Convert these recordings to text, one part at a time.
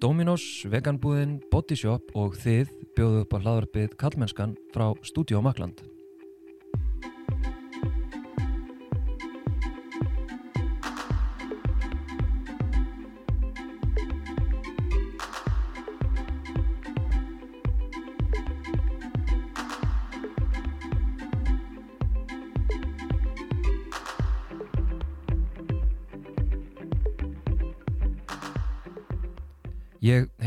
Dominos, Veganbúðin, Bodyshop og þið bjóðu upp á hlaðarpið Kallmennskan frá Studio Makland.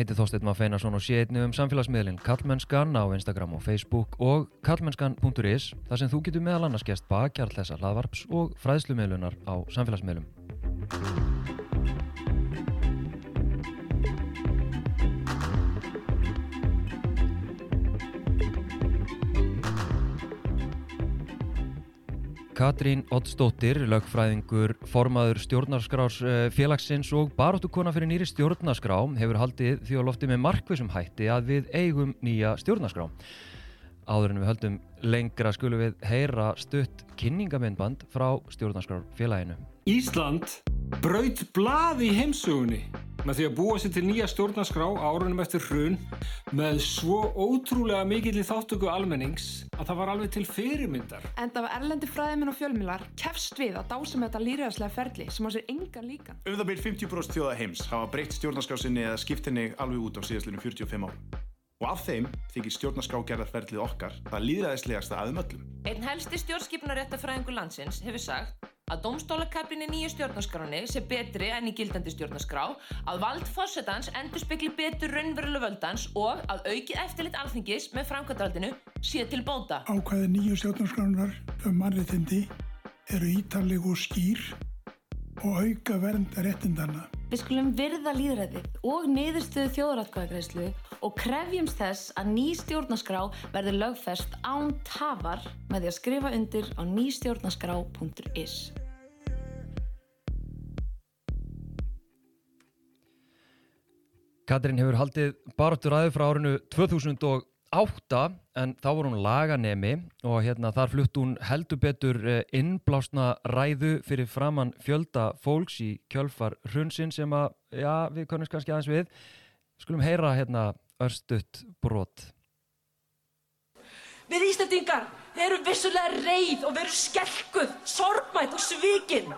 Heiti Þorsteinn Maður Feinarsson og sé einnig um samfélagsmiðlinn Kallmennskan á Instagram og Facebook og kallmennskan.is þar sem þú getur meðal annars gæst bakjarl þessa hlaðvarps og fræðslumiðlunar á samfélagsmiðlum. Katrín Oddsdóttir, lögfræðingur, formaður stjórnarskrás eh, félagsins og baróttukona fyrir nýri stjórnarskrá hefur haldið því á lofti með markvisum hætti að við eigum nýja stjórnarskrá. Áður en við höldum lengra skulum við heyra stutt kynningamindband frá stjórnarskrár félaginu. Ísland braut blað í heimsugunni með því að búa sér til nýja stjórnarskrá árunum eftir hrun með svo ótrúlega mikill í þáttöku almennings að það var alveg til fyrirmyndar. En það var erlendi fræðiminn og fjölmilar kefst við að dásum þetta lýræðslega ferli sem á sér engan líkan. Um það byrjum 50% þjóða heims hafa breytt stjórnarskrásinni eða skipt henni alveg út á síðastlunum 45 árum. Og af þeim þykir stjórnarskrárgerðarferlið okkar það líðræðislegasta aðum öllum. Einn helsti stjórnskipunaréttafræðingur landsins hefur sagt að domstólakappin í nýju stjórnarskráni sé betri enn í gildandi stjórnarskrá, að vald fórsetans endur spekli betur raunveruleg völdans og að aukið eftirlit alþingis með framkvæmdaldinu sé til bóta. Ákvæði nýju stjórnarskránar um mannréttindi eru ítaleg og skýr og auka vernd réttindana. Við skulum virða líðræðið og niðurstöðu þjóðratkvæðagreyslu og krefjumst þess að ný stjórnarskrá verði lögfest án tafar með því að skrifa undir á nýstjórnarskrá.is. Katrín hefur haldið baróttur aðeins frá árinu 2008 en þá voru hún laganemi og hérna þar flutt hún heldur betur eh, innblásna ræðu fyrir framann fjölda fólks í kjölfar hrunsin sem að, já, við konumst kannski aðeins við. Skulum heyra hérna örstutt brot. Við Íslandingar erum vissulega reið og verum skelkuð, sorgmætt og svikinn.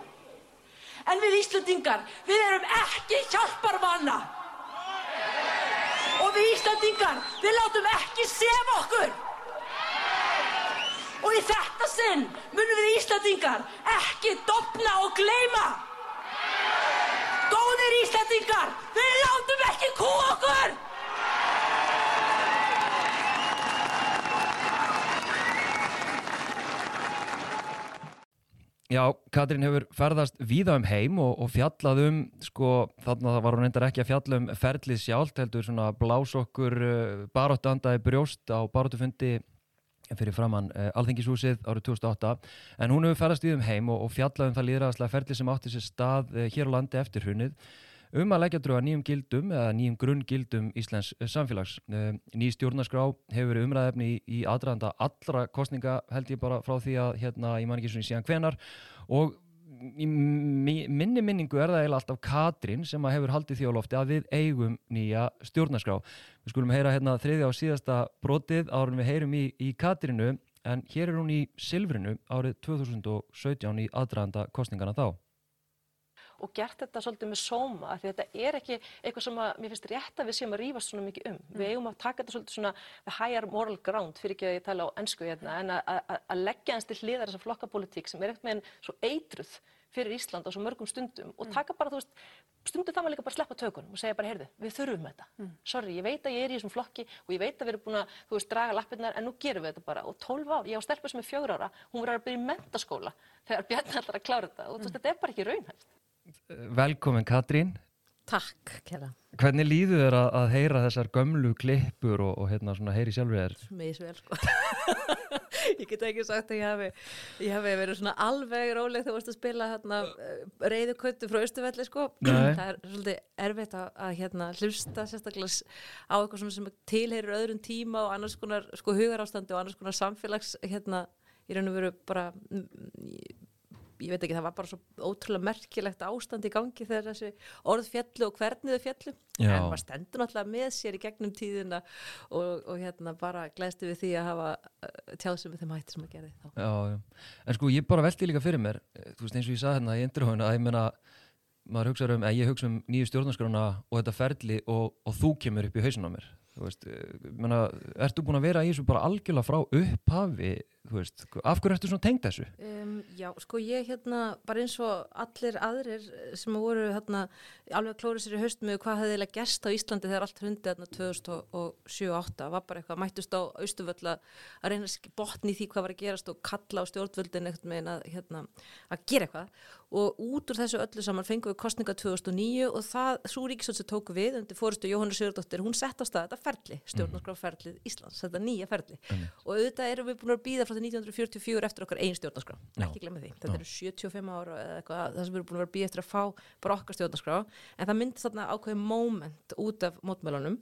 En við Íslandingar, við erum ekki hjálparmanna. Og við Íslandingar, við látum ekki sefa okkur. Og í þetta sinn munum við Íslandingar ekki dopna og gleima. Góðir Íslandingar, við látum ekki kú okkur. Já, Katrín hefur ferðast víða um heim og, og fjallað um, sko, þarna var hún reyndar ekki að fjalla um ferlið sjálft, heldur svona blás okkur uh, baróttandaði brjóst á baróttufundi fyrir framann uh, Alþingishúsið árið 2008, en hún hefur ferðast víða um heim og, og fjallað um það líðræðaslega ferlið sem átti sér stað uh, hér á landi eftir hunnið um að leggja dröga nýjum gildum eða nýjum grunngildum Íslands samfélags. Ný stjórnarskrá hefur verið umræðefni í, í aðræðanda allra kostninga held ég bara frá því að hérna, í síðan hvenar og í minni minningu er það eiginlega alltaf Katrín sem hefur haldið því á lofti að við eigum nýja stjórnarskrá. Við skulum heyra hérna þriðja á síðasta brotið árið við heyrum í, í Katrínu en hér er hún í Silfrinu árið 2017 í aðræðanda kostningana þá og gert þetta svolítið með sóma því þetta er ekki eitthvað sem að mér finnst rétt að við séum að rýfast svona mikið um. Mm. Við eigum að taka þetta svolítið svona higher moral ground fyrir ekki að ég tala á ennsku hérna en að leggja eins til hliðar þessa flokkapolítík sem er eitthvað með enn svo eitruð fyrir Ísland á svo mörgum stundum og taka bara, þú veist, stundum það maður líka bara sleppa tökunum og segja bara, heyrðu, við þurfum þetta. Mm. Sorry, ég veit að ég er í þessum flokki og ég veit að við erum búin að, þú veist, draga lappirnar en nú gerum við þetta bara. Og 12 ár, ég á stelpu sem er fjögur ára, hún var að byrja í mentaskóla þegar Bjarni ætlar að klára þetta og þú veist, þetta er bara ekki raunhæft. Velkomin Katrín. Takk, kæra. Hvernig líður þér að, að heyra þessar gömlu klippur og, og hérna svona heyri sjálfur þér? Mér svo vel, sko. ég get ekki sagt að ég hafi, ég hafi verið svona alveg róleg þegar þú varst að spila hérna, reyðu köttu frá Östuvelli, sko. Nei. Það er svolítið erfitt að, að hérna, hlusta sérstaklega á eitthvað sem tilheyrir öðrum tíma og annars konar sko, hugarástandi og annars konar samfélags hérna, í raun og veru bara ég veit ekki, það var bara svo ótrúlega merkilegt ástand í gangi þegar þessi orð fjallu og hvernig þau fjallu en maður stendur náttúrulega með sér í gegnum tíðina og, og hérna bara glæsti við því að hafa uh, tjáð sem við þeim hætti sem að gera þá Já, já. En sko ég bara velti líka fyrir mér, eh, þú veist eins og ég sagði hérna í endurhóðinu að ég meina, maður hugsa um, ég hugsa um nýju stjórnarskrána og þetta ferli og, og þú kemur upp í hausin á mér. Þú veist, eh, ég meina, ertu búin að vera í þessu bara algjörlega frá upphafi, veist, af hverju ertu svona tengd þessu? Um, já, sko ég hérna, bara eins og allir aðrir sem voru hérna alveg klóra sér í haust með hvað hefði eiginlega gerst á Íslandi þegar allt hundi hérna 2007-2008 var bara eitthvað, mættust á Austuföll að reyna botna í því hvað var að gerast og kalla á stjórnvöldin eitthvað með að, hérna, að gera eitthvað og út úr þessu öllu saman fengum við kostninga 2009 og það, svo ríkisvöld sem tóku við undir fórustu Jóhannu Sigurdóttir, hún sett á stað þetta ferli, stjórnarskrafferlið Íslands, þetta nýja ferli. Og auðvitað erum við búin að býða frá því 1944 eftir okkar einn stjórnarskrá, Já. ekki glemma því. Þetta eru 75 ára eða eitthvað það sem við erum búin að býða eftir að fá bara okkar stjórnarskrá. En það myndist þarna ákveðið moment út af mótmælunum.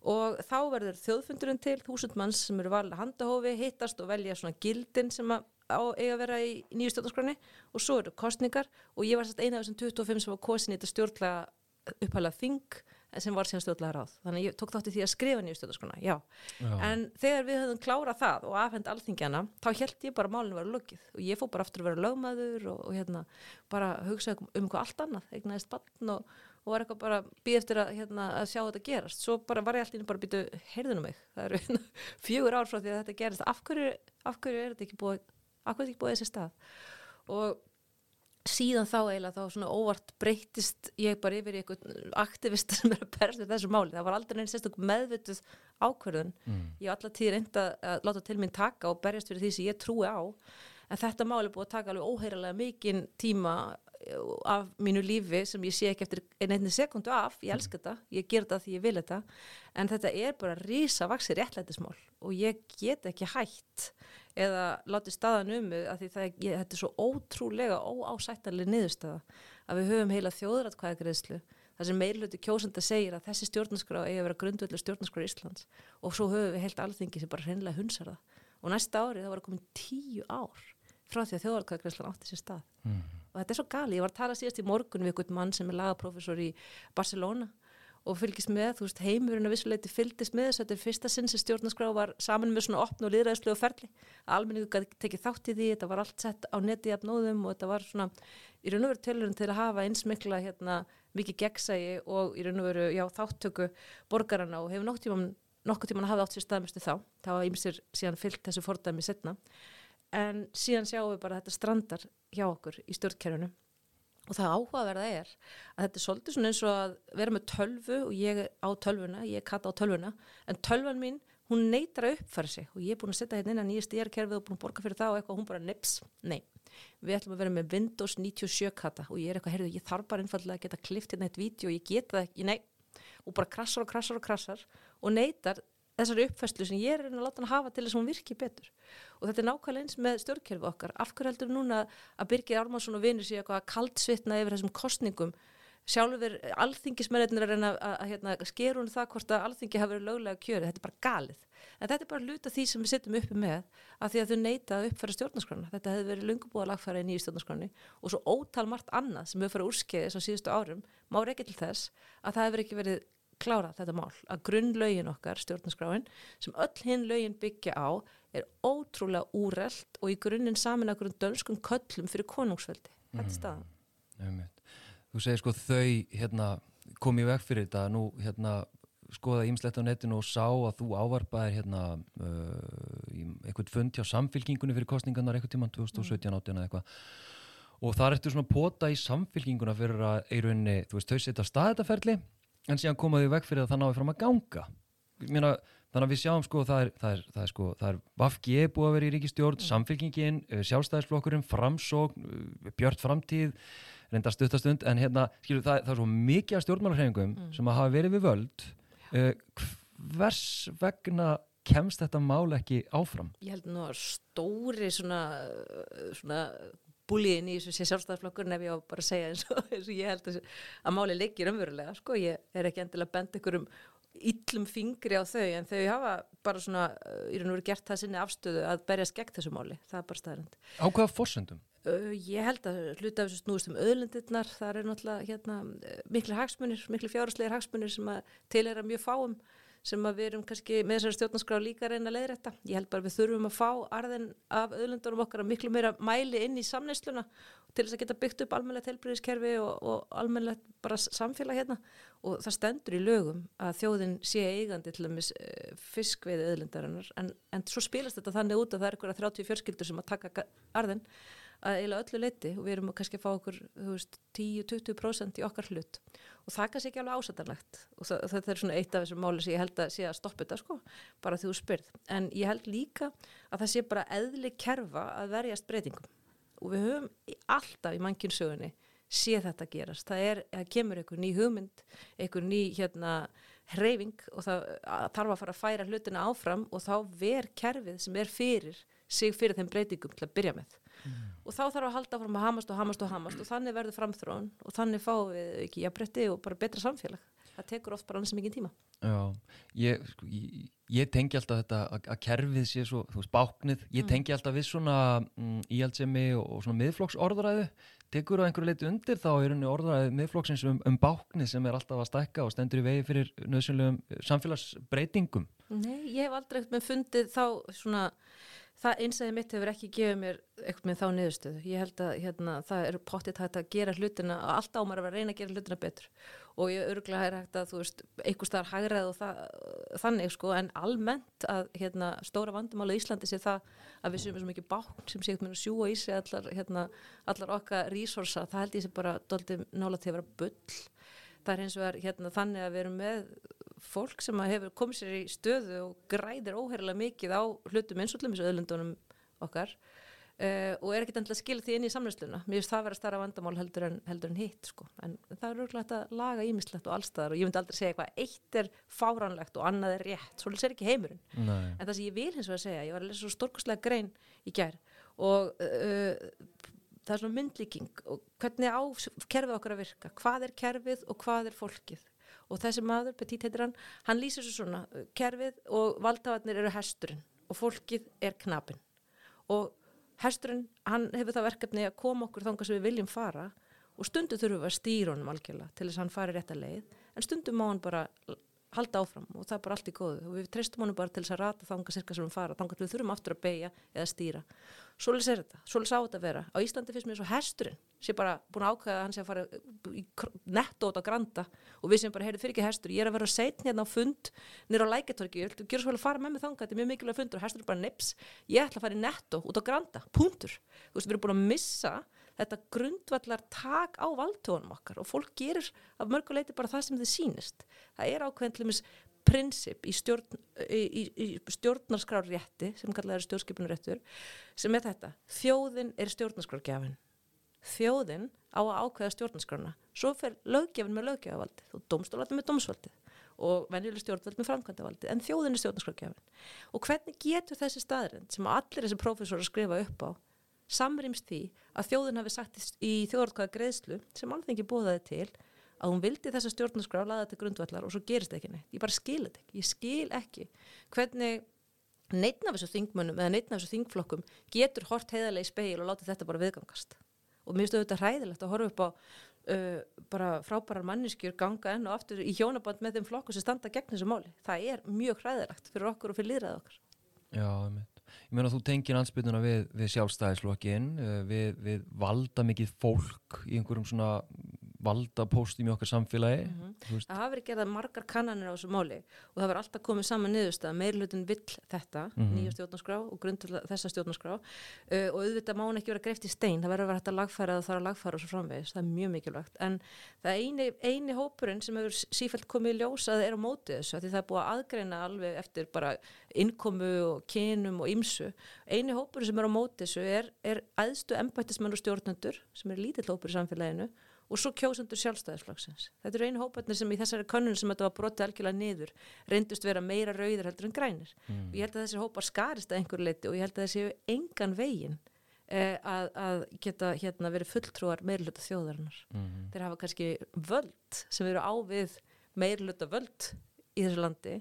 Og þá verður þjóðfundurinn til þúsund manns sem eru valið að handahófi, hittast og velja svona gildin sem að á eiga að vera í nýju stjórnarskránni og svo eru kostningar og ég var sérst eina af þessum 25 sem var kosin í þetta stjórnlega upphælega þing sem var síðan stjórnlega ráð. Þannig að ég tók þátt í því að skrifa nýju stjórnarskrána, já. Já. En þegar við höfum klárað það og afhend alþingjana, þá held ég bara að málinu vera lokið og ég fór bara aftur að vera lögmaður og, og hérna bara hugsa um eitthvað allt annað, eignaðist bann og, og var eitthvað bara býð eftir að, hérna, að sjá þetta gerast. Svo bara var ég alltaf bara býtu, heyrðinu mig, það eru fjögur ár frá því að þetta gerist. Af hverju, af hverju er þetta ekki búið, hverju er ekki búið þessi stað? Og síðan þá eiginlega þá svona óvart breytist ég bara yfir í eitthvað aktivista sem er að við þessu máli. Það var aldrei neins sérstök meðvituð ákverðun. Mm. Ég hef alltaf tíð reynda að láta til mín taka og berjast fyrir því sem ég trúi á. En þetta máli búið að taka alveg óheirilega mikinn tíma af mínu lífi sem ég sé ekki eftir einn einni sekundu af, ég elska þetta, ég ger þetta því ég vil þetta, en þetta er bara rísa vaksi réttlætismál og ég get ekki hætt eða látið staðan um að því það, ég, þetta er svo ótrúlega óásættanlega niðurstaða að við höfum heila þjóðratkvæðagreðslu þar sem meirluti kjósanda segir að þessi stjórnarskrá eigi að vera grundvöldur stjórnarskrá Íslands og svo höfum við heilt alþingi sem bara hreinlega hunsar það. Og næsta ári það var komin tíu ár frá því að þjóðratkvæðagreðslan átti sér stað. Mm. Og þetta er svo gali, ég var að tala síðast í morgun við einhvern mann sem er lagaprofessor í Barcelona og fylgist með, þú veist, heimurinn að vissuleiti fylgist með þess, þetta er fyrsta sinn sem stjórnarskrá var saman með svona opn og liðræðislu og ferli, að almenningu tekið þátt í því, þetta var allt sett á neti af nóðum og þetta var svona í raun og veru tilurinn til að hafa eins mikla hérna, mikið gegnsægi og í raun og veru, já, þáttöku borgarana og hefur nokkuð tíman nokkuð tíman hafa átt sér staðmjöstu þá, var ímsir síðan fylgt þessu fordæmi setna en síðan sjáum við bara að þetta strandar hjá okkur í stjórnkerfinu. Og það áhugaverða er að þetta er svolítið svona eins og að vera með tölvu og ég á tölvuna, ég kata á tölvuna. En tölvan mín, hún neytar að uppfæra sig. Og ég er búin að setja hérna inn að nýja stýrkerfið og búin að borga fyrir það og eitthvað og hún bara nips, nei. Við ætlum að vera með Windows 97 kata. Og ég er eitthvað, heyrðu, ég þarf bara einfallega að geta klift hérna eitt vídeo og ég geta það ekki, nei. Og bara krassar og krassar og krassar og neytar þessari uppfæslu sem ég er að láta hann hafa til þess að hún virki betur. Og þetta er nákvæmlega eins með stjórnkerfi okkar. Af hverju heldur núna að Birgir Ármannsson og vinur sér eitthvað að kaldsvitna yfir þessum kostningum sjálfur alþingismennir að reyna að, hérna, skeru hún það hvort að alþingi hafi verið löglega kjöri, þetta er bara galið. En þetta er bara luta því sem við setjum uppi með að því að þau neita að uppfæra stjórnarskrána. Þetta hefði verið að lagfæra í nýju stjórnarskráni og svo ótal margt annað sem við farið úrskeiðis á síðustu árum má ekki til þess að það hefur ekki verið klárað þetta mál, að grunnlaugin okkar stjórnarskráin, sem öll hinn laugin byggja á, er ótrúlega úrelt og í grunninn samin að grunn dönskum köllum fyrir konungsveldi. Þetta er staðan. Einmitt. Þú segir sko þau hérna, kom í veg fyrir þetta. Nú hérna, skoða ímslegt á netinu og sá að þú ávarpaðir hérna, uh, eitthvað fund hjá samfylkingunni fyrir kostningarnar eitthvað tíman 2017-18 eða eitthvað. Og þar ertu svona pota í samfylkinguna fyrir að rauninni, þú veist, þau setja staðetaferli en síðan komaðu í veg fyrir að það náði fram að ganga. Meina, þannig að við sjáum sko það er, það er, það er sko, það er Vafgi búið að vera í ríkistjórn, samfylkingin uh, sjálfstæðisflokkurinn, framsókn uh, björt framtíð, reynda stuttastund en hérna, skilur, það, það er svo mikið af stjórnmálarhreyfingum Mm. sem að hafa verið við völd. Uh, hvers vegna kemst þetta mál ekki áfram? Ég held nú að stóri svona, svona búliðin í þessu sjálfstæðarflokkurinn ef ég á bara að segja eins og, eins og ég held að, að máli leikir umverulega, sko, ég er ekki endilega bent ykkur um illum fingri á þau en þau hafa bara svona í raun og veru gert það sinni afstöðu að berjast gegn þessu máli, það er bara staðrind. Á hvaða forsendum? Uh, ég held að hluta af þessu snúist um öðlendirnar, það er náttúrulega hérna, eh, miklu hagsmunir, miklu fjárháslegir hagsmunir sem að til er að mjög fáum sem við erum kannski með þessari stjórnarskrá líka að reyna að leiðrætta. Ég held bara við þurfum að fá arðin af öðlendunum okkar að miklu meira mæli inn í samneysluna til þess að geta byggt upp almennilegt helbriðiskerfi og, og almennilegt bara samfélag hérna. Og það stendur í lögum að þjóðin sé eigandi til dæmis eh, fiskveiði öðlendarinnar en, en svo spilast þetta þannig út að það er eitthvað 30 fjörskildur sem að taka arðin að eiginlega öllu leiti og við erum kannski að fá okkur 10-20% í okkar hlut. Og það kannski ekki alveg ásættanlegt. Og það, þetta er svona eitt af þessum máli sem ég held að sé að stoppa þetta sko, bara því þú spyrð. En ég held líka að það sé bara eðli kerfa að verjast breytingum. Og við höfum alltaf í mannkynnsögunni sé þetta gerast, það er að kemur einhver ný hugmynd, einhver ný hérna hreyfing og það þarf að fara að færa hlutina áfram og þá ver kerfið sem er fyrir sig fyrir þeim breytingum til að byrja með. Mm. og þá þarf að halda fram að hamast og hamast og hamast og þannig verður framþrón og þannig fáum við ekki jafnbretti og bara betra samfélag. Það tekur oft bara annars mikið tíma. Já, ég, sko, ég, ég tengi alltaf þetta að, að kerfið sé svo, þú veist, báknið, ég mm. tengi alltaf við svona mm, íhaldsemi og, og svona miðflokks tekur á einhverju leiti undir þá er henni orðræðið miðflokksins um, um báknið sem er alltaf að stækka og stendur í vegi fyrir nöðsynlegum samfélagsbreytingum? Nei, ég hef aldrei með fundið þá svona það einsæði mitt hefur ekki gefið mér eitthvað með þá niðurstöðu. Ég held að hérna, það er pottitt hægt að gera hlutina og allt ámar að reyna að gera hlutina betur og ég örgulega er hægt að þú veist einhver staðar hægrað og það, þannig sko en almennt að hérna, stóra vandumála í Íslandi sé það að við séum svo mikið bákn sem séum með að sjúa í sig allar, hérna, allar okkar resursa, það held ég sem bara doldið nála til að vera bull. Það er eins og er þannig að við erum með fólk sem hefur komið sér í stöðu og græðir óheirilega mikið á hlutum eins og hlutum þessu öðlundunum okkar uh, og er ekkert að skilja því inn í samlýsluna mér finnst það að vera starra vandamál heldur en, heldur en hitt sko. en það er örgulegt að laga ímislegt og allstaðar og ég myndi aldrei segja eitthvað eitt er fáránlegt og annað er rétt. Svo er ekki heimurinn. Nei. en það sem ég vil hins vegar segja, ég var lesa svo stórkoslega grein í gær og uh, það er svona myndlíking og hvernig á kerfið okkar að virka. Hvað er kerfið og hvað er fólkið og þessi maður, Petit heitir hann, hann lýsir svo svona, uh, kerfið og valdhafarnir eru hesturinn og fólkið er knapin og hesturinn, hann hefur það verkefni að koma okkur þánga sem við viljum fara og stundu þurfum við að stýra honum algjörlega til þess að hann fari rétt að leið en stundum má hann bara halda áfram og það er bara allt í góðu. Og við treystum honum bara til þess að rata þanga cirka sem við fara þanga til við þurfum aftur að beigja eða stýra. Svolis er þetta, svolis á þetta að vera. Á Íslandi finnst mér svo hesturinn sem bara búin að ákvæða að hann sé að fara át á granda. Og við sem bara heyrðu fyrir ekki hestur, ég er að vera setn hérna á fund nýra á læketorki, ég vil gera svo vel að fara með mig þanga þetta er mjög mikilvæg fundur og hestur er bara nips. Ég ætla að fara í netto út á granda, punktur. Þú veist, við erum búin að missa þetta grundvallar tak á valdtónum okkar og fólk gerir af mörguleiti bara það sem þið sínist það er ákveðin prinsip í, stjórn, í, í, stjórnarskrárrétti sem kallaður stjórnskipunarréttur sem er þetta, þjóðin er stjórnarskrárgjafin þjóðin á að ákveða stjórnarskrána svo fer löggefin með löggefavaldi og domstólatið með domsvaldið og venjuleg stjórnvald með framkvæmdavaldi en þjóðin er stjórnarskrárgjafin og hvernig getur þessi staðrind sem allir þessi prófessor skrifa upp á samrýmst því að þjóðin hafi sagt í þjóðarkvæða greiðslu sem alþengi bóðaði til að hún vildi þessa stjórnarskrá laða til grundvallar og svo gerist ekki neitt. Ég bara skil þetta ekki. Ég skil ekki hvernig neitna af þessu þingmönnum eða neitna af þessu þingflokkum getur hort heiðarlega í speil og láta þetta bara viðgangast. Og mér finnst þetta hræðilegt að horfa upp á uh, bara frábærar manneskjur ganga enn og aftur í hjónaband með þeim flokku sem standa gegn þessu máli. Það er mjög hræðilegt fyrir okkur og fyrir líðræð okkar. Já, Ég meina þú tengir ansbytuna við, við sjálfstæðislokkin, uh, við, við valda mikið fólk í einhverjum svona valda póstum í okkar samfélagi mm -hmm. Það hafi verið gerað margar kannanir á þessu máli og það verið alltaf komið saman niðurst að meirlutin vill þetta mm -hmm. nýja stjórnarskrá og grund þessa stjórnarskrá uh, og auðvitað má hún ekki vera greift í stein. Það verður að vera hægt að lagfæra það þarf að lagfæra og svo framvegis, það er mjög mikilvægt. En það eini, eini hópurinn sem hefur sífælt komið í ljósað er á mótið þessu því það er búið að aðgreina alveg eftir bara innkomu og kynum og ymsu eini hópurinn sem er á mótið þessu er, er og svo kjósundur sjálfstæðisflokksins. Þetta eru einu hóparnir sem í þessari könnun sem þetta var brotið algjörlega niður reyndust vera meira rauðir heldur en grænir. Mm. Ég held að þessir hópar skarist að einhver leiti og ég held að þessi engan veginn eh, að, að geta hérna, verið fulltrúar meirluta þjóðarinnar. Mm. Þeir hafa kannski völd sem eru ávið meirluta völd í þessu landi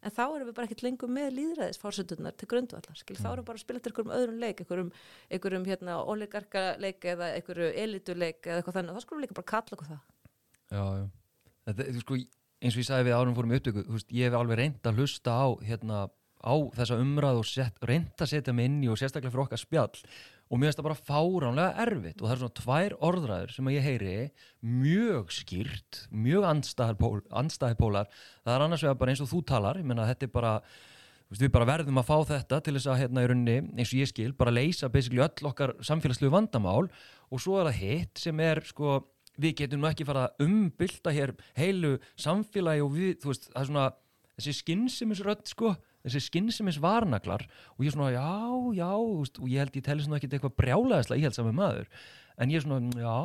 en þá erum við bara ekkert lengur með líðræðisfórsetunnar til grundvallar, skil, þá erum við bara að spila til einhverjum öðrum leik, einhverjum, einhverjum hérna, oligarka leik eða einhverju elituleik eða eitthvað þannig, þá skulum við líka bara kalla okkur það. Já, já. Þetta, þú sko, eins og ég sagði við árum fórum upptöku, veist, ég hef alveg reynd að hlusta á, hérna, á þessa umræð og set, reynd að setja mig inn í og sérstaklega fyrir okkar spjall og mér finnst það bara fáránlega erfitt. Og það er svona tvær orðræður sem ég heyri mjög skýrt, mjög andstæði pólar, það er annars vegar bara eins og þú talar, ég menna þetta er bara Veist, við bara verðum að fá þetta til þess að hérna í rauninni, eins og ég skil, bara leysa basically öll okkar samfélagslegu vandamál. Og svo er það hitt sem er sko, við getum ekki fara að umbylta hér heilu samfélagi og við, þú veist, það er svona þessi skynnsimisrödd sko þessi skynnsimis varnaglar og ég er svona já, já, og ég held ég telli svona ekkert eitthvað brjálæðislega íhjálpsami maður en ég er svona, já,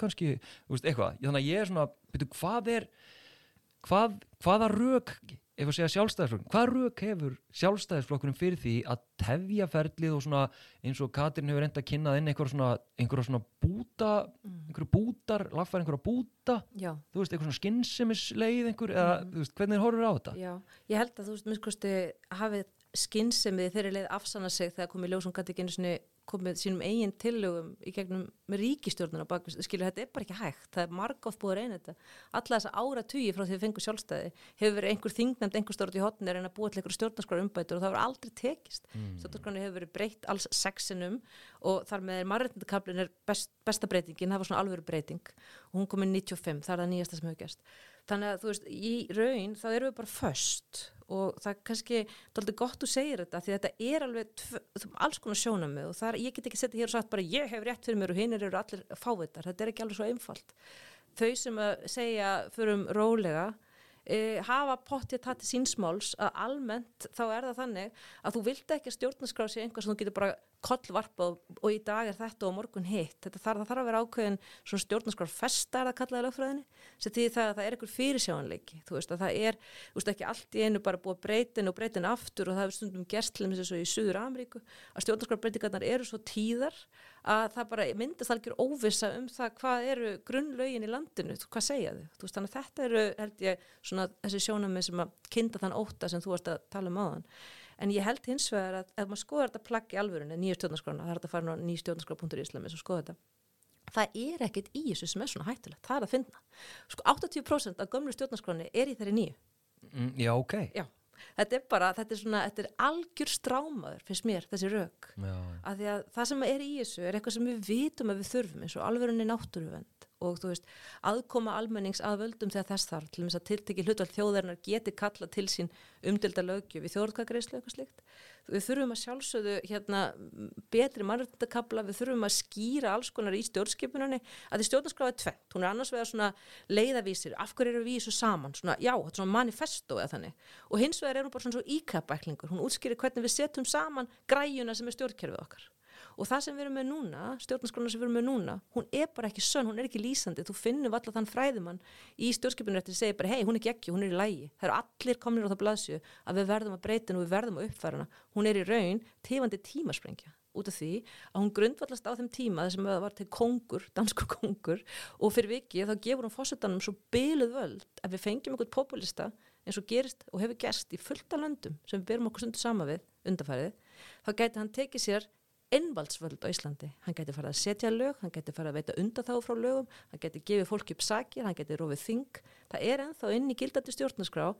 kannski eitthvað, þannig að ég er svona byrju, hvað er hvað, hvaða rauk ef að segja sjálfstæðisflokkurinn, hvað rauk hefur sjálfstæðisflokkurinn fyrir því að tefja ferlið og svona eins og Katrin hefur enda að kynnað inn einhverja svona, einhverja svona búta, mm. einhverju bútar lagfæri einhverja búta, Já. þú veist einhverja svona skinsemisleið einhver, eða Mm. þú veist, hvernig horfur á þetta? Já, ég held að þú veist, minnskosti hafið skynnsemið þeirri leið afsanna sig þegar komið ljós og gæti ekki einu komið sínum eigin tillögum í gegnum með ríkistjórnuna bak, skilur þetta er bara ekki hægt, það er margótt búið að reyna þetta. Alla þessa ára tugi frá því við fengum sjálfstæði hefur verið einhver þingnefnd, einhver stórn í hotni að reyna að búa til einhver stjórnarskrar umbætur og það hefur aldrei tekist. Mm. stjórnarskrarni hefur verið breytt alls sexinum og þar með marreitndakablin er best, besta breytingin, það var svona alvöru breyting. Og hún kom inn 95, það er það nýjasta sem hefur gerst þannig að þú veist, í raun þá erum við bara föst. Og það er kannski doldið gott þú segir þetta því þetta er alveg alls konar sjónamið og það er, ég get ekki setja hér og sagt bara ég hef rétt fyrir mér og hinn eru allir fávitar, þetta er ekki alveg svo einfalt. Þau sem að segja fyrir rólega e, hafa pottið að tati sínsmáls að almennt þá er það þannig að þú vilt ekki að stjórnarskrá sig einhvað sem þú getur bara kollvarpað og í dag er þetta og morgun hitt. Þetta þarf, þarf að vera ákveðin svona stjórnarskrar festa er það kallaði lögfræðinni? Sem því það, það er einhver fyrirsjáanleiki þú veist að það er, þú veist ekki allt í einu bara búið breytin og breytin aftur og það er stundum gerst til þess að í Suður Ameríku að stjórnarskrarbreytingarnar eru svo tíðar að það bara myndast algjör óvisa um það hvað eru grunnlaugin í landinu, hvað segja þau? Þú veist þannig að þetta eru held ég svona þessi sjónamið sem að kinda þann óta sem þú varst að tala um áðan en ég held hins vegar að ef maður skoðar þetta plagg í alvörunni, nýju stjórnarskrána, það er að fara á nýju stjórnarskrá.islami og skoða þetta það er ekkit í þessu sem er svona hættulegt. Það er að finna, sko 80% af gömlu stjórnarskráni er í þeirri nýju. Mm, já, ok. Já, þetta er bara, þetta er svona, þetta er algjör strámaður, finnst mér, þessi rauk að að það sem er í þessu er eitthvað sem við vitum að við þurfum eins og alvörunni náttúruvend og þú veist, aðkoma almennings að völdum þegar þess þarf, til þess að tiltekki hlutvall þjóðarinnar geti kalla til sín umdilda lögju við þjóðarkagreislu eitthvað slíkt. Við þurfum að sjálfsögðu hérna betri mannrættindakabla, við þurfum að skýra alls konar í stjórnskipununni að því stjórnarskráði tvent, hún er annars vegar svona leiðavísir, af hverju eru við í þessu saman? Svona, já, þetta er svona manifesto eða þannig. Og hins vegar er hún bara svona svo íkapæklingur hún útskýrir hvernig við setjum saman græjuna sem er stjórnkerfið okkar og það sem við erum með núna, stjórnarskrána sem við erum með núna hún er bara ekki sönn, hún er ekki lýsandi. Þú finnum alltaf þann fræðumann í stjórnskipunrætti sem segir bara, hei, hún er ekki ekki, hún er í lægi það eru allir kominir á það blaðsju að við verðum að breyta og við verðum að uppfæra hana. Hún er í raun tefandi tímasprengja út af því að hún grundvallast á þeim tíma þessum að það var til kongur, danskur kongur og fyrir vikið þá gefur hún fórsetanum svo byluð völd að við fengjum einhvern populista eins og gerist og hefur gerst í fullta löndum sem við berum okkur stundu sama við undarfærið, þá gæti hann tekið sér innvaldsvöld á Íslandi. Hann gæti farið að setja lög, hann gæti farið að veita undatháð frá lögum, hann gæti gefið fólki upp sakir, hann gæti rofið þing. Það er ennþá inn í gildandi stjórnarskrá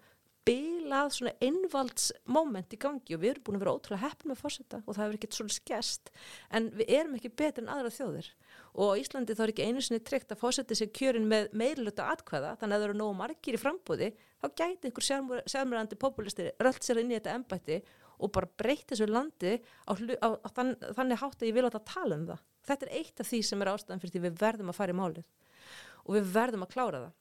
bilað svona innvaldsmoment í gangi og við erum búin að vera ótrúlega heppin með fórsetta og það hefur ekkert svona skest en við erum ekki betur en aðra þjóðir og Íslandi þá er ekki einu sinni tryggt að fórseti sér kjörin með meiriluta atkvæða þannig að það eru nógu margir í frambúði þá gæti einhver sérmurandi populisti rölt sér inn í þetta embætti og bara breyta þessu landi á, á, á þann, þannig hátt að ég vil að tala um það. Þetta er eitt af því sem er ástæðan fyrir því við verðum að fara í málið og við verðum að klára það.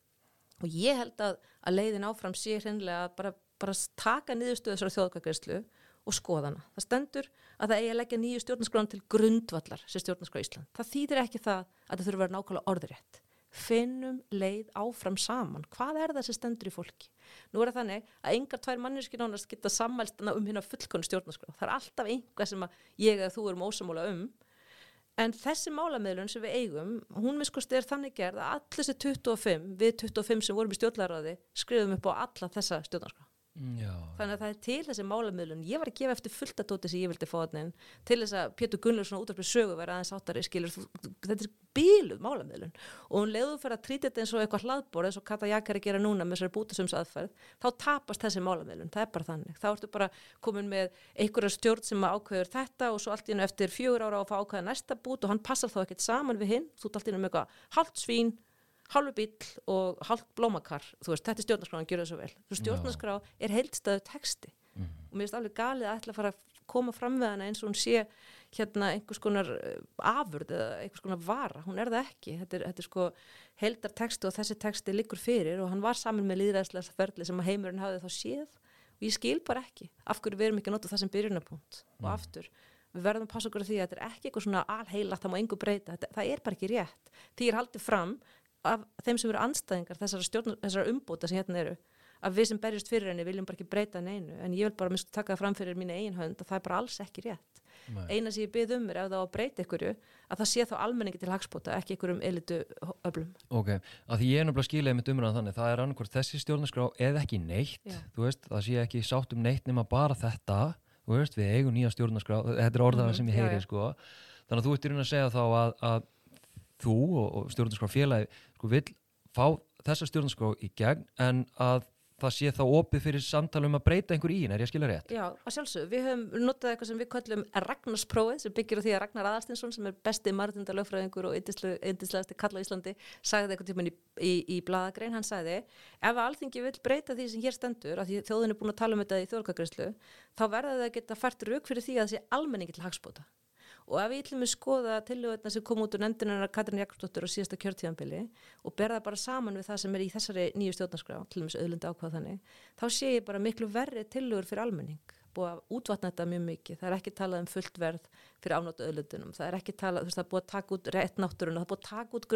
Og ég held að, að leiðin áfram sé hreinlega að bara, bara taka niðurstöðu þessari þjóðkvækveðslu og skoða hana. Það stendur að það eigi að leggja nýju stjórnarskráðan til grundvallar sem stjórnarskrá Ísland. Það þýðir ekki það að það þurfa að vera nákvæmlega orðurétt. Finnum leið áfram saman. Hvað er það sem stendur í fólki? Nú er það þannig að engar tvær manneski nánast geta sammælst um hérna fullkonu stjórnarskrá. Það er alltaf einhvað sem ég eða þú erum ósamóla um. En þessi málamiðlun sem við eigum, hún miskosti er þannig gerð að allir þessi 25, við 25 sem vorum í stjórnlæraði, skrifum upp á alla þessa stjórnarskrá. Já. þannig að það er til þessi málamiðlun. Ég var að gefa eftir fullt að dóti sem ég vildi fá þarna til þess að Pétur Gunnlaugsson útvarpið sögu verið aðeins áttari skilur þetta er bíluð málamiðlun. Og hún leiður fyrir að trýta þetta eins og eitthvað hlaðbor eins og Kata Jakari gera núna með þessari bútasums aðferð þá tapast þessi málamiðlun, það er bara þannig. Þá ertu bara komin með einhverja stjórn sem ákveður þetta og svo allt í hennu eftir fjögur ára á að fá ákveða næsta bút og hann passar þá ekkert saman við hinn, þú ert allt í hennu með eitthvað hálft svín halvu bíl og halvt blómakar. Þú veist, þetta er stjórnarskráin, gjör það svo vel. Þú stjórnarskrá er heildstæðu texti. Og mér finnst alveg galið að ætla að fara að koma fram við hana eins og hún sé hérna einhvers konar eh, afurð eða einhvers konar vara, hún er það ekki. Þetta er, þetta er sko heildar texti og þessi texti liggur fyrir og hann var saman með líðræðslega ferli sem að heimurinn hafði þá séð. Og ég skil bara ekki af hverju við erum ekki að nota það sem byrjunarpunkt. Og aftur við verðum að passa okkur á því að þetta er ekki eitthvað svona alheilagt, það má engu breyta, þetta, það er bara ekki rétt. Því er haldið fram af þeim sem eru anstæðingar þessara, stjórn, þessara umbúta sem hérna eru að við sem berjast fyrir henni viljum bara ekki breyta neinu. En ég vil bara minnst taka það fram fyrir mínu eigin hönd að það er bara alls ekki rétt. Nei. eina sem ég byrð um er ef það á að breyta ykkurju að það sé þá almenningi til hagspóta ekki ykkurum elitu öflum. Ok, að því ég er náttúrulega skilaði með umræðan þannig, það er annarkvært þessi stjórnarskrá eða ekki neitt, Já. þú veist, það sé ekki sátt um neitt nema bara þetta, þú veist, við eigum nýja stjórnarskrá, þetta er orðaðar Mhm, sem ég já, heyri, sko, þannig að þú ert í raun að segja þá að, að þú og stjórnarskrá félagi, sko, vill fá þessa stjórnarskrá í gegn en að það sé þá opið fyrir samtala um að breyta einhver í henni, er ég að skilja rétt? Já, að sjálfsög, við höfum notað eitthvað sem við kallum Ragnarsprófið sem byggir á því að Ragnar Aðarstinsson sem er besti margtinda lögfræðingur og yndislegasti kall á Íslandi sagði eitthvað tíma í, í, í bladagrein, hann sagði ef alþingi vil breyta því sem hér stendur af því þjóðin er búin að tala um þetta í þjóðarkagreyslu þá verða það að geta fært rauk fyrir því að sé almenningi til hagspóta og ef við ætlum að skoða tillögurna sem kom út úr nefndinuna Katrin Jakobsdóttir á síðasta kjörtíðanbili og berða bara saman við það sem er í þessari nýju stjórnarskrá, til og með auðlunda ákvað þannig, þá sé ég bara miklu verri tillögur fyrir almenning. Búið að útvatna þetta mjög mikið, það er ekki talað um fullt verð fyrir afnóta auðlundunum, það er ekki talað, þú veist, það er búið að taka út rétt náttúruna, það er búið að taka út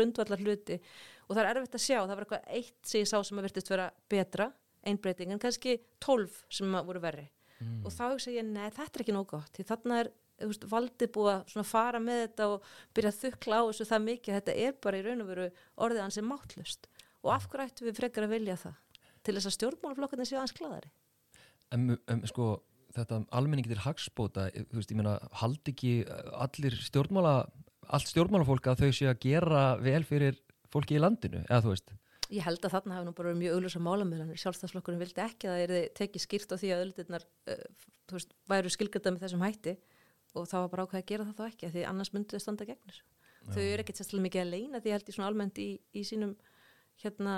en veist, valdið búið að fara með þetta og byrja að þukla á þessu það mikið þetta er bara í raun og veru orðið hans er mátlust og af hverju ættum við frekar að vilja það? Til þess að stjórnmálaflokkarnir séu aðeins gladari En um, sko, þetta almenningi til hagsbóta, þú veist, ég meina, haldi ekki allir stjórnmála, allt stjórnmálafólk að þau séu að gera vel fyrir fólki í landinu, eða þú veist? Ég held að þarna hafi nú bara verið mjög augljósa málamöðlanir sjálfstafsflokkurinn vildi ekki að það er tekið skýrt á því að öllirnar uh, veist, væru skilgjörða með þessum hætti og það var bara ákveð að gera það þá ekki því annars myndu þau standa gegn þessu. Þau eru ekkert sérstaklega mikið að leina því ég held ég svona almennt í, í sínum hérna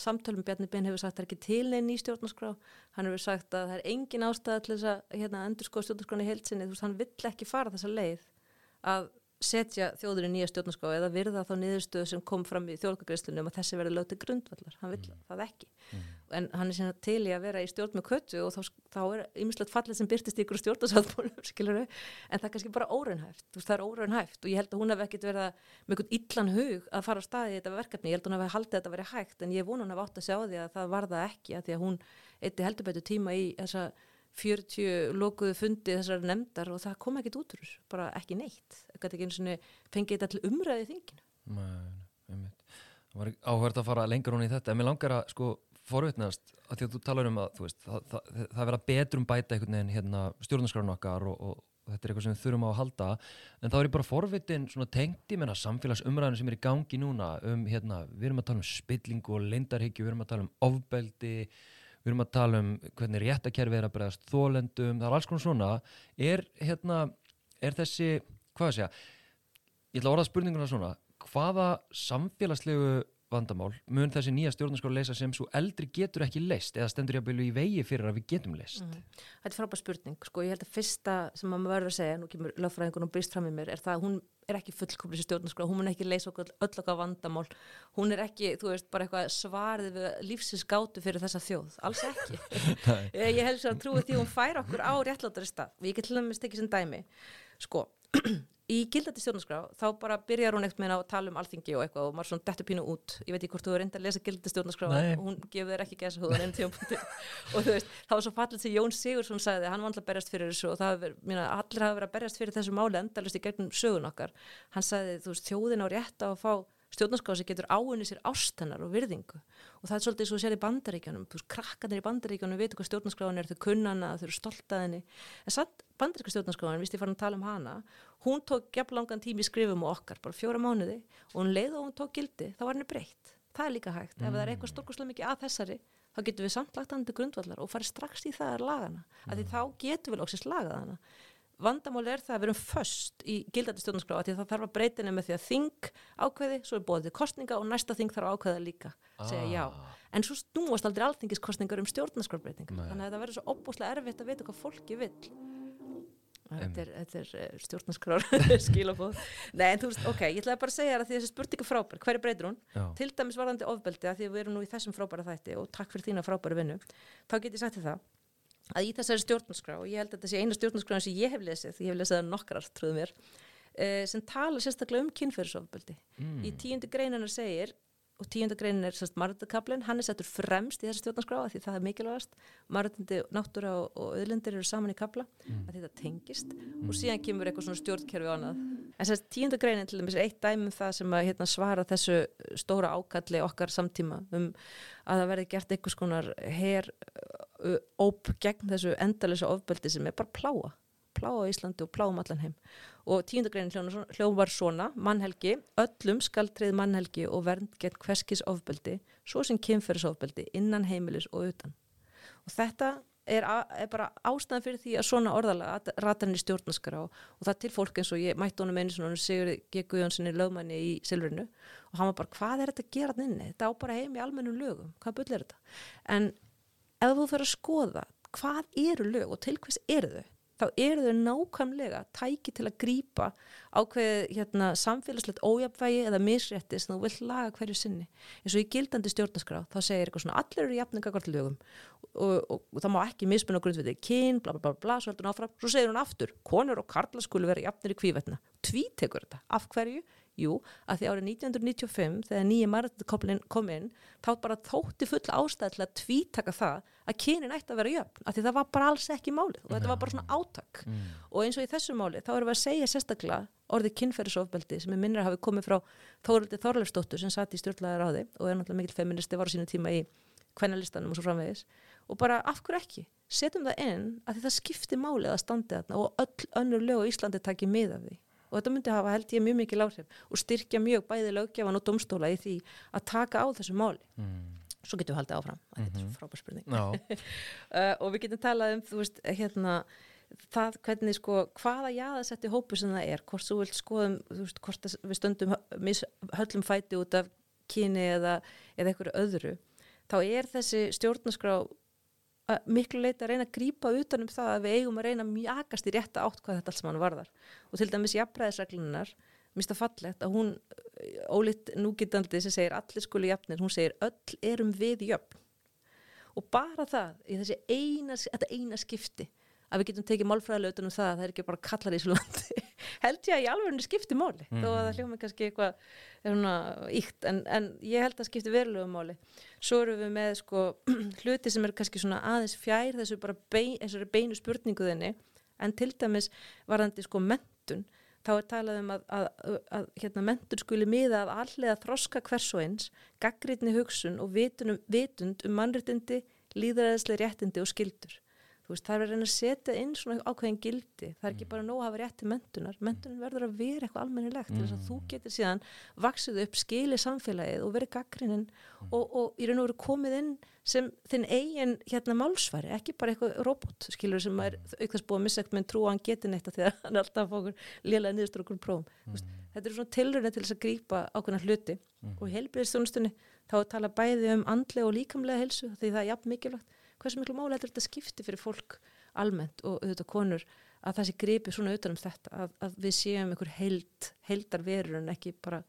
samtölum. Bjarni Ben hefur sagt að það er ekki til neinn í stjórnarskrá. Hann hefur sagt að það er engin ástæða til þess að hérna, endur sko stjórnarskráni heilsinni þú veist hann vill ekki fara þessa leið að setja þjóður í nýja stjórnarskrá eða virða þá niðurstöðu sem kom fram í þjóðlokagreislunum um að þessi verði lög til grundvallar. Hann vill það ekki. En hann er síðan til í að vera í stjórn með köttu og þá, þá er ymmislegt fallið sem byrtist ykkur stjórnarsáttmálum skilur en það er kannski bara óraunhæft. Veist það er óraunhæft og ég held að hún hef ekkit verið með einhvern illan hug að fara á staði í þetta verkefni, ég held að hún hef haldið að þetta verið hægt en ég vona hún hef átt að sjá því að það var það ekki að því að hún eitti heldur betur tíma í þessa 40 lokuðu fundi þessar nefndar og það kom ekkit út úr þessu, bara ekki neitt. Ekkert ekki einu svona fengið þetta til umræði þinginu. Einmitt. Það var áhverð að fara lengur hún í þetta, en mér langar að sko forvitnast, að því að þú talar um að veist, það, það, það, vera betrum bæta einhvern veginn hérna stjórnarskránu okkar og, og, þetta er eitthvað sem við þurfum á að halda. En þá er ég bara forvitin svona tengt í menna samfélagsumræðinu sem er í gangi núna um hérna, við erum að tala um spillingu og leindarhyggju, við erum að tala um ofbeldi við erum að tala um hvernig réttakerfi er að bregðast þólendum, það er alls konar svona. Er hérna, er þessi hvað að segja, ég ætla að orða spurninguna svona, hvaða samfélagslegu vandamál mun þessi nýja stjórnarskóla leysa sem svo eldri getur ekki leist eða stendur byrju í vegi fyrir að við getum leist Þetta er frábær spurning, sko, ég held að fyrsta sem maður verður að segja, nú kemur lögfræðingun og brist fram í mér, er það að hún er ekki fullkomlega þessi stjórnarskrá, hún mun ekki leysa okkur öll okkar vandamál, hún er ekki þú veist, bara eitthvað svarið við lífsins gátu fyrir þessa þjóð, alls ekki. Ég held svo að trúi því hún fær okkur á réttlátari stað, ég get til með stekki sem dæmi, sko í gildandi stjórnarskrá, þá bara byrjar hún eitthvað að tala um alþingi og eitthvað og maður svona dettur pínu út, ég veit ekki hvort þú er reynda að lesa gildandi stjórnarskrá, Nei. hún gefur þér ekki gæsa húðan einu tjómpunkti og þú veist, það var svo fallið sem Jón Sigursson sagði, hann var alltaf að berjast fyrir þessu og það hafi verið, mína, allir hafa verið að berjast fyrir þessu máli endalust í gegnum sögun okkar, hann sagði, þú veist, þjóðin á rétt á að fá stjórnarskrá sem getur áunni sér ástennar og virðingu. Og það er svolítið svo sér í bandaríkjanum þú veist, krakkarnir í bandaríkjanum veitu hvað stjórnarskráin er þau kunnana, þau eru stolt að henni. En satt bandaríska stjórnarskráin, vist ég fann að tala um hana hún tók gefn langan tími í skrifum og okkar, bara fjóra mánuði og hún leið og hún tók gildi, þá var henni breytt. Það er líka hægt, mm. ef það er eitthvað stórkoslega mikið að þessari þá getum við samt lagt hann til grundvallar og farið strax í það að laga hana, mm. af því þá getum við lóksist lagað hana vandamál er það að við erum föst í gildandi stjórnarskrá að það þarf að breytina með því að þing ákveði, svo er bóðið kostninga og næsta þing þarf að ákveða líka, ah. segja já en svo snúast aldrei alþingiskostningar um stjórnarskrárbreytinga, þannig að það verður svo opbúslega erfitt að vita hvað fólki vil Þetta er, þetta er uh, stjórnarskrár skilabóð. Nei en þú veist, ok, ég ætlaði bara að segja það því þessi spurninga frábær, hver er breytir hún? Já. Til dæmis varðandi ofbeldi að því við erum nú í þessum frábæra þætti og takk fyrir þína frábæra vinnu, þá get ég sagt þið það að í þessari stjórnarskrá, og ég held að þetta sé eina stjórnarskrá sem ég hef lesið, ég hef lesið það nokkrar, trúðu mér, uh, sem tala sérstaklega um kynferðisofbeldi. Mm. Í tíundu greinunar segir, og tíundu greinin er sérst marðakablin, hann er settur fremst í þessari stjórnarskrá því það er mikilvægast, marðandi náttúra og, og öðlendir eru saman í kabla mm. að þetta tengist mm. og síðan kemur eitthvað svona stjórnkerfi á annað. En sérst tíundu greinin til dæmis er eitt dæmum það sem að hérna, svara þessu stóra ákalli okkar samtíma um að það verði gert einhvers konar her óp gegn þessu endalisa ofbeldi sem er bara pláa pláa á Íslandi og pláum allan heim. Og tíundagreinin hljóðum var svona. Mannhelgi, öllum skal treyð mannhelgi og vernd gegn hverskis ofbeldi svo sem kynferðisofbeldi innan heimilis og utan. Og þetta er, er bara ástæðan fyrir því að svona orðalega rata henni stjórnaskara og, og það til fólk eins og ég mætti honum einu svona Sigur G. Guðjónssoni lögmanni í Silfrinu. Og hann var bara hvað er þetta að gera þinni þetta á bara heim í almennum lögum, hvað bull er þetta? En ef þú fyrir að skoða hvað eru lög og til hvers eru þau þá eru þau nákvæmlega tæki til að grýpa ákveð hérna, samfélagslegt ójapvægi eða misrétti sem þú vill laga hverju sinni. Eins og í gildandi stjórnarskrá þá segir eitthvað svona allir eru jafninga hvort lögum. Og, og, og það má ekki mismunna grundviti kyn, bla bla bla bla, svo heldur hún áfram. Svo segir hún aftur, konur og karla skulu vera jafnir í kvívetna, tvítekur þetta, af hverju? Jú, að því árið 1995 þegar nýja marðarkoplinn kom inn þá bara þótti full ástæð til að tvítaka það að kynin ætti að vera jöfn að því það var bara alls ekki málið og þetta var bara svona átak. Mm. og eins og í þessu máli þá erum við að segja sérstaklega orðið kynferðisofbeldi sem er minnir að hafi komið frá Þóruldi Þorleifsdóttur sem satt í stjórnlegaður á þig og er náttúrulega mikil feministi var á sínu tíma í kvennalistanum og svo framvegis. Og bara af hverju ekki? Setjum það inn að því það skipti málið að standi þarna og öll önnur lög á Íslandi taki mið af því og þetta myndi hafa held ég mjög mikið láhrif og styrkja mjög bæði löggefan og domstóla í því að taka á þessu máli mm. svo getum við haldið áfram mm -hmm. þetta er mhm. frábær spurning uh, og við getum talað um veist hérna það hvernig sko hvaða jáðasetti hópu sem það er hvort þú vilt skoðum veist hvort við stöndum höllum fæti út af kyni eða, eða einhverju öðru þá er þessi stjórnarskrá miklu leita að reyna að grýpa utanum það að við eigum að reyna mjögast í rétta átt hvað þetta alls mann varðar. Og til dæmis jafnræðisreglunar minnst að fallegt að hún ólitt núgitandi sem segir allir skuli jafnir, hún segir öll erum við jöfn. Og bara það í þessi eina, eina skipti að við getum tekið málfræðilega utan um það að það er ekki bara kallar í þessu landi held ég að í alveg skipti máli mm. þó að það mhm. hljóma kannski eitthvað íkt en, en ég held að skipti verulegu máli svo eru við með sko, hluti sem er kannski aðeins fjær þessu bara bein, beinu spurninguðinni en til dæmis varðandi sko mentun þá er talað um að, að, að, að hérna, mentun skuli miða að allega þroska hvers og eins, gaggritni hugsun og vitund um, vitund um mannréttindi, líðræðislega réttindi og skildur veist, það er að reyna að setja inn svona ákveðin gildi, það er ekki mm. bara nóg að hafa rétt til mentunar, mentunar verður að vera eitthvað almennilegt mm. þess að þú mm. getur síðan vaksið upp, skilið samfélagið og verið gaggrinnin mm. og, og í raun og veru komið inn sem þinn eigin hérna málsværi, ekki bara eitthvað robot, skilur sem er mm. aukast búið að missa eitthvað með trú að hann geti því að hann alltaf okkur lélega niðurstur okkur prófum, veist, þetta er svona tilröðin til þess að grípa ákveðna hluti og í heilbriðstónustunni þá tala bæði um andlega og líkamlega helsu því það er jafn mikilvægt hversu miklu máli þetta skipti fyrir fólk almennt og auðvitað konur að það sé gripi svona auðvitað um þetta að, að við séum einhver held, heldar verur en ekki bara,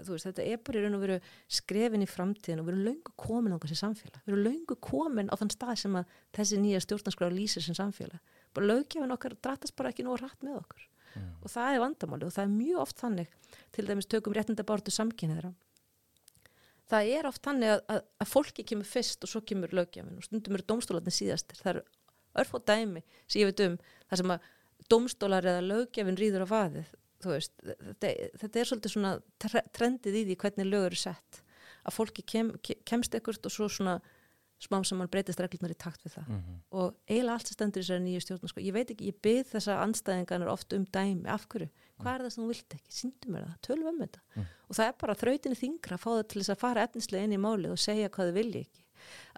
þú veist, þetta er bara í raun og veru skrefin í framtíðin og við erum laungu komin á þessi samfélag, við erum laungu komin á þann stað sem að þessi nýja stjórnarskráð lýsir sem samfélag, bara lögjafin okkar drattast bara ekki nóg rætt með okkur. Mm. og það er vandamáli og það er mjög oft þannig til dæmis tökum réttindabártu samkynniðra það er oft þannig að, að, að fólki kemur fyrst og svo kemur lögjafin og stundum eru domstólarnir síðastir. Það eru örf og dæmi sem ég veit um þar sem að domstólar eða lögjafin rýður á vaðið veist, þetta, þetta er svolítið svona tre trendið í því hvernig lög eru sett. Að fólki kem, ke- kemst ekkert og svo svona smám sem mann breytist reglunar í takt við það. Mhm. og eiginlega allt sem stendur í þessari nýju stjórn sko. ég veit ekki, ég byrð þessa andstæðingarnir oft um dæmi, af hverju, hvað er það sem þú vilt ekki? Síndu mér það, tölum um þetta. Mm. Og það er bara þrautinni þingra að fá það til þess að fara efnislega inn í málið og segja hvað þau vilja ekki.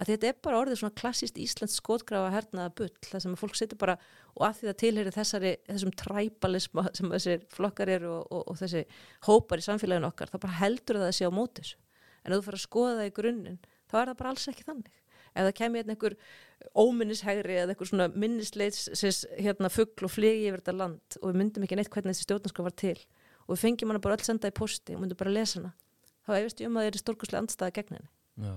Að þetta er bara orðið svona klassíst íslensk skotgrafa hernaða bull, það sem að fólk setur bara og að því það tilheyri þessari þessum træbalisma sem þessir flokkar eru og, og, og þessi hópar í samfélaginu okkar, þá bara heldur það að sé á móti þessu. En ef þú fyrir að skoða það í grunninn þá er það bara alls ekki þannig. Ef það kemur hérna einhver óminnishægri eða einhver svona minnisleits hérna fuggl og flegi yfir þetta land og við myndum ekki neitt hvernig þessi stjórnarskap var til og við fengjum hana bara öll senda í posti og myndum bara lesa hana. Þá efist ég um að það er stórkurslega andstæða gegn henni. Já,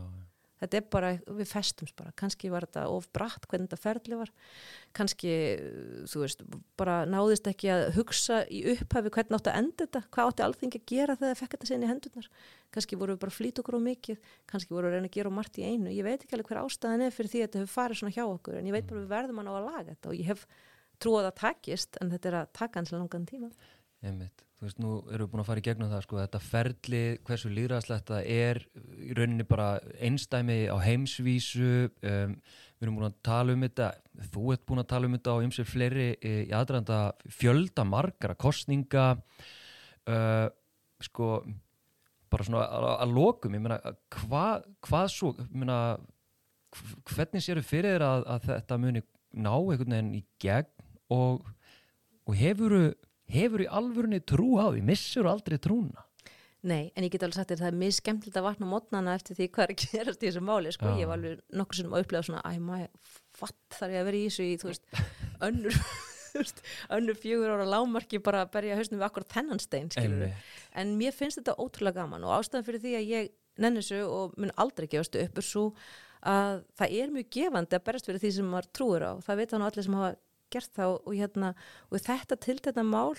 þetta er bara, við festumst bara. Kannski var þetta of bratt hvernig þetta ferli var. Kannski, þú veist bara náðist ekki að hugsa í upphafi hvernig átti að enda þetta. Hvað átti alþingi að gera þegar það fekk þetta sinni í hendurnar? Kannski voru við bara að flýta okkur á mikið. Kannski voru við að reyna að gera margt í einu. Ég veit ekki alveg hver ástæðan er fyrir því að þetta hefur farið svona hjá okkur en ég veit bara að við verðum að ná að laga þetta og ég hef trúið að takist að veist, nú erum við búin að fara í gegnum það, sko, þetta ferli, hversu líðræðslegt það er í rauninni bara einstæmi á heimsvísu, um, við erum búin að tala um þetta, þú ert búin að tala um þetta á ymsir fleiri e, í aðranda fjölda margara kostninga, uh, sko, bara svona að, að lokum, ég meina, hvað hva svo, ég meina, hv- hvernig séru fyrir þér að, að þetta muni ná einhvern veginn í gegn og, og hefuru hefur í alvörunni trú á því, missur aldrei trúna? Nei, en ég get alveg sagt þér að það er mjög skemmtilegt að vakna mótnana eftir því hvað er að gerast í þessu máli sko. Já. ég var alveg nokkur sem að upplega svona æ, maður, fatt þar ég að vera í þessu í, þú veist, önnur önnur fjögur ára lámarki bara að berja hausnum við akkur þennan stein en mér finnst þetta ótrúlega gaman og ástæðan fyrir því að ég nenni þessu og mun aldrei gefast upp er svo að það er mjög gefandi að berast fyrir því sem maður trúir á. Það veit hann allir sem hafa gert það og, hérna, og þetta til þetta mál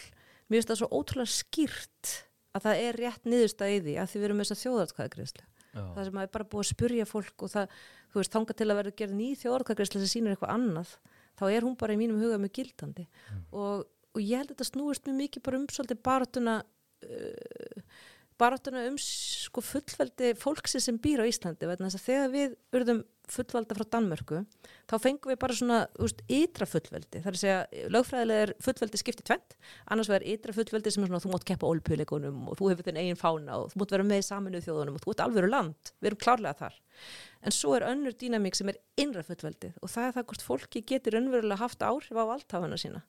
mér finnst það svo ótrúlega skýrt að það er rétt niðurstað í því að því við erum með þess að þjóðartkvæðagreyslu það sem að er bara búið að spurja fólk og það, þú veist, þanga til að verða gerð ný þjóðartkvæðagreyslu sem sýnir eitthvað annað þá er hún bara í mínum huga mjög gildandi. Og, og ég held að þetta snúist mjög mikið bara um svolítið baráttuna uh, baráttuna um sko fullveldi fólksi sem býr á Íslandi að þegar við urðum fullvalda frá Danmörku þá fengum við bara svona ytra fullveldi. Þar að segja lögfræðilega er fullveldi skipti tvent annars verður ytra fullveldi sem er svona þú mátt keppa ólpjuleikunum og þú hefur þinn eigin fána og þú mátt vera með í saminuð þjóðunum og þú ert alveg land, við erum klárlega þar. En svo er önnur dýnamík sem er innra fullveldi og það er það hvort fólki getur önnverulega haft áhrif á valdhafana sína.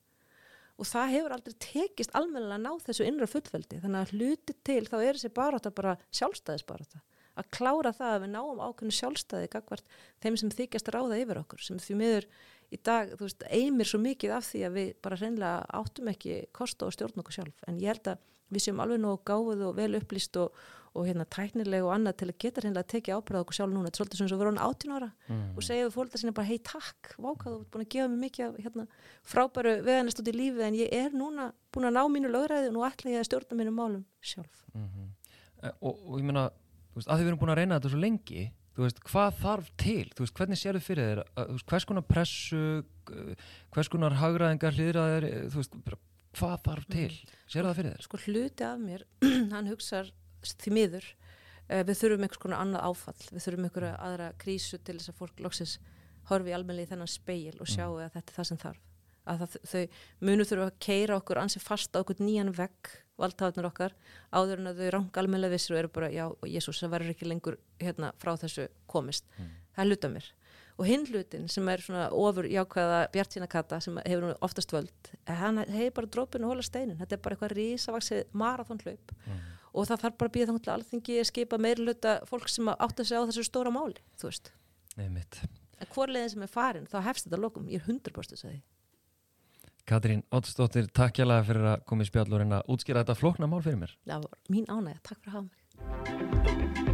Og það hefur aldrei tekist almennilega að ná þessu innra fullveldi. Þannig að hluti til þá er þessi barátta bara sjálfstæðisbarátta að klára það að við náum ákveðinu sjálfstæði gagvart þeim sem þykjast ráða yfir okkur sem því miður í dag, þú veist, eimir svo mikið af því að við bara reynlega áttum ekki kosta og stjórn okkur sjálf en ég held að við séum alveg nógu gáðið og vel upplýst og, og hérna tæknileg og annað til að geta reynlega að tekið ábyrða okkur sjálf núna, þetta er svolítið sem svo verður hann 18 ára Mm. og segja við fólkið sinni bara hei takk, vákað ert búin að gefa mér mikið af, hérna, frábæru veganist út í lífið en ég er núna búin að ná mínu lögræði og nú ætla ég að stjórna mínum málum sjálf Mhm. Eh, og, og ég meina, þú veist, að því við erum búin að reyna þetta svo lengi þú veist, hvað þarf til, þú veist, hvernig sér þið fyrir þér, að, þú veist, hvers konar pressu eh, hvers konar hagraðingar hlýðraðir, eh, þú veist, hvað þarf til, sér það fyrir þér? Sko hluti af mér, hann hugsar því miður, uh, við þurfum einhvers konar annað áfall, við þurfum einhverja aðra krísu til þess að fólk loksins horfi almennilega í þennan speil og sjáu að þetta er það sem þarf að það, þau munu þurfa að keira okkur ansi fast á okkur nýjan vegg valdhafarnir okkar áður en að þau ranga almennilega vissir og eru bara, já, Jésús, það verður ekki lengur hérna frá þessu komist. Það er hluta mér. Og hinn hlutin sem er svona ofur jákvæða bjartína kata sem hefur nú oftast völd hann hefur bara drópinu hóla steinin þetta er bara eitthvað risavaksið marathonhlaup. Og það þarf bara að býða þannig að skipa meirluta fólk sem átt að segja á þessu stóra máli, þú veist. Nei, mitt. en hvor leiðin sem er farin, þá hefst þetta lokum. Ég er 100% að því Katrín Oddsdóttir, takk hjá það fyrir að koma í spjallurinn að útskýra þetta flokna mál fyrir mér. Það var mín ánæg, takk fyrir að hafa mig.